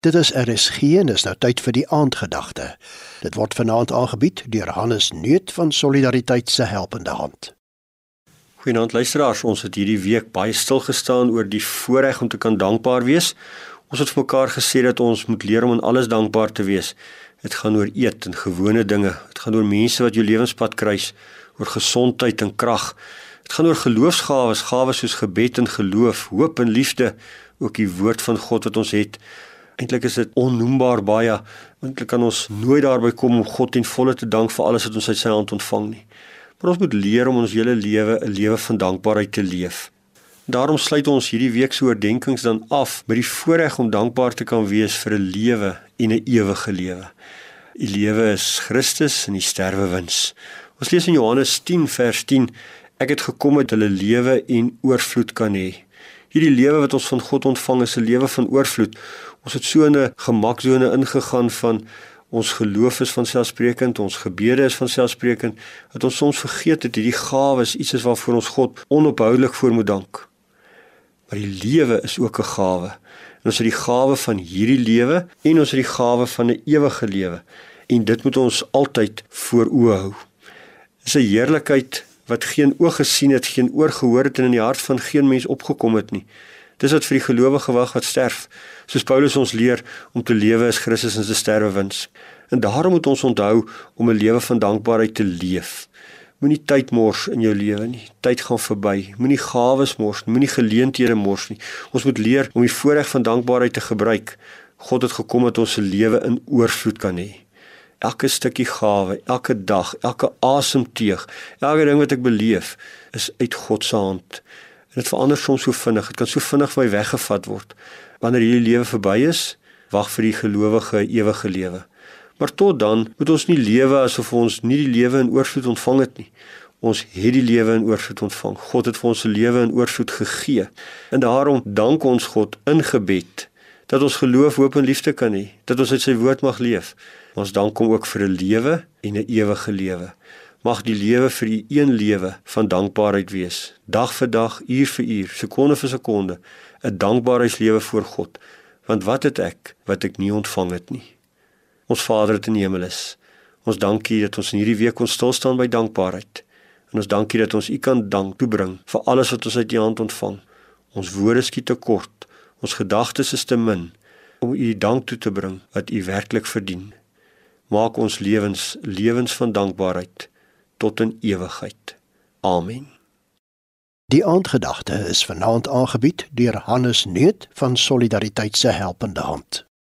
Dit is RSG en is nou tyd vir die aandgedagte. Dit word vanaand aangebied deur Hannes Nuut van Solidariteit se helpende hand. Goeienaand luisteraars, ons het hierdie week baie stil gestaan oor die voorreg om te kan dankbaar wees. Ons het vir mekaar gesê dat ons moet leer om aan alles dankbaar te wees. Dit gaan oor eet en gewone dinge. Dit gaan oor mense wat jou lewenspad kruis, oor gesondheid en krag. Dit gaan oor geloofsgawes, gawes soos gebed en geloof, hoop en liefde, ook die woord van God wat ons het Eintlik is dit onnoembaar baie. Eintlik kan ons nooit daarby kom om God ten volle te dank vir alles wat ons uit sy hand ontvang nie. Maar ons moet leer om ons hele lewe 'n lewe van dankbaarheid te leef. Daarom sluit ons hierdie week se oordeenkings dan af met die voorreg om dankbaar te kan wees vir 'n lewe en 'n ewige lewe. Die lewe is Christus en die sterwe wins. Ons lees in Johannes 10 vers 10: Ek het gekom dat hulle lewe en oorvloed kan hê. Hierdie lewe wat ons van God ontvang is 'n lewe van oorvloed. Ons het so 'n gemaksone ingegaan van ons geloof is van selfsprekend, ons gebede is van selfsprekend, dat ons soms vergeet het hierdie gawes iets is waarvoor ons God onophoudelik voor moet dank. Maar die lewe is ook 'n gawe. En ons het die gawe van hierdie lewe en ons het die gawe van 'n ewige lewe. En dit moet ons altyd voor oë hou. Dis 'n heerlikheid wat geen oog gesien het, geen oor gehoor het en in die hart van geen mens opgekom het nie. Dis wat vir die gelowige wag wat sterf. Soos Paulus ons leer om te lewe is Christus en se sterwe wins. En daarom moet ons onthou om 'n lewe van dankbaarheid te leef. Moenie tyd mors in jou lewe nie. Tyd gaan verby. Moenie gawes mors, moenie geleenthede mors nie. Ons moet leer om die voorreg van dankbaarheid te gebruik. God het gekom dat ons se lewe in oorvloed kan hê elke stukkie gawe, elke dag, elke asemteug, elke ding wat ek beleef is uit God se hand. En dit verander soms so vinnig. Dit kan so vinnig van my weggevat word. Wanneer hierdie lewe verby is, wag vir die gelowige ewige lewe. Maar tot dan moet ons nie lewe asof ons nie die lewe in oorvloed ontvang het nie. Ons het die lewe in oorvloed ontvang. God het vir ons se lewe in oorvloed gegee. En daarom dank ons God in gebed dat ons geloof, hoop en liefde kan hê, dat ons uit sy woord mag leef. Ons dank hom ook vir 'n lewe en 'n ewige lewe. Mag die lewe vir u een lewe van dankbaarheid wees, dag vir dag, uur vir uur, sekonde vir sekonde, 'n dankbaarheidslewe voor God. Want wat het ek wat ek nie ontvang het nie? Ons Vader wat in die hemel is, ons dankie dat ons in hierdie week kon stil staan by dankbaarheid. En ons dankie dat ons u kan dank toebring vir alles wat ons uit u hand ontvang. Ons woorde skiet te kort. Ons gedagtes is te min om u dank toe te bring wat u werklik verdien. Maak ons lewens lewens van dankbaarheid tot in ewigheid. Amen. Die aandgedagte is vanaand aangebied deur Hannes Neut van Solidariteit se helpende hand.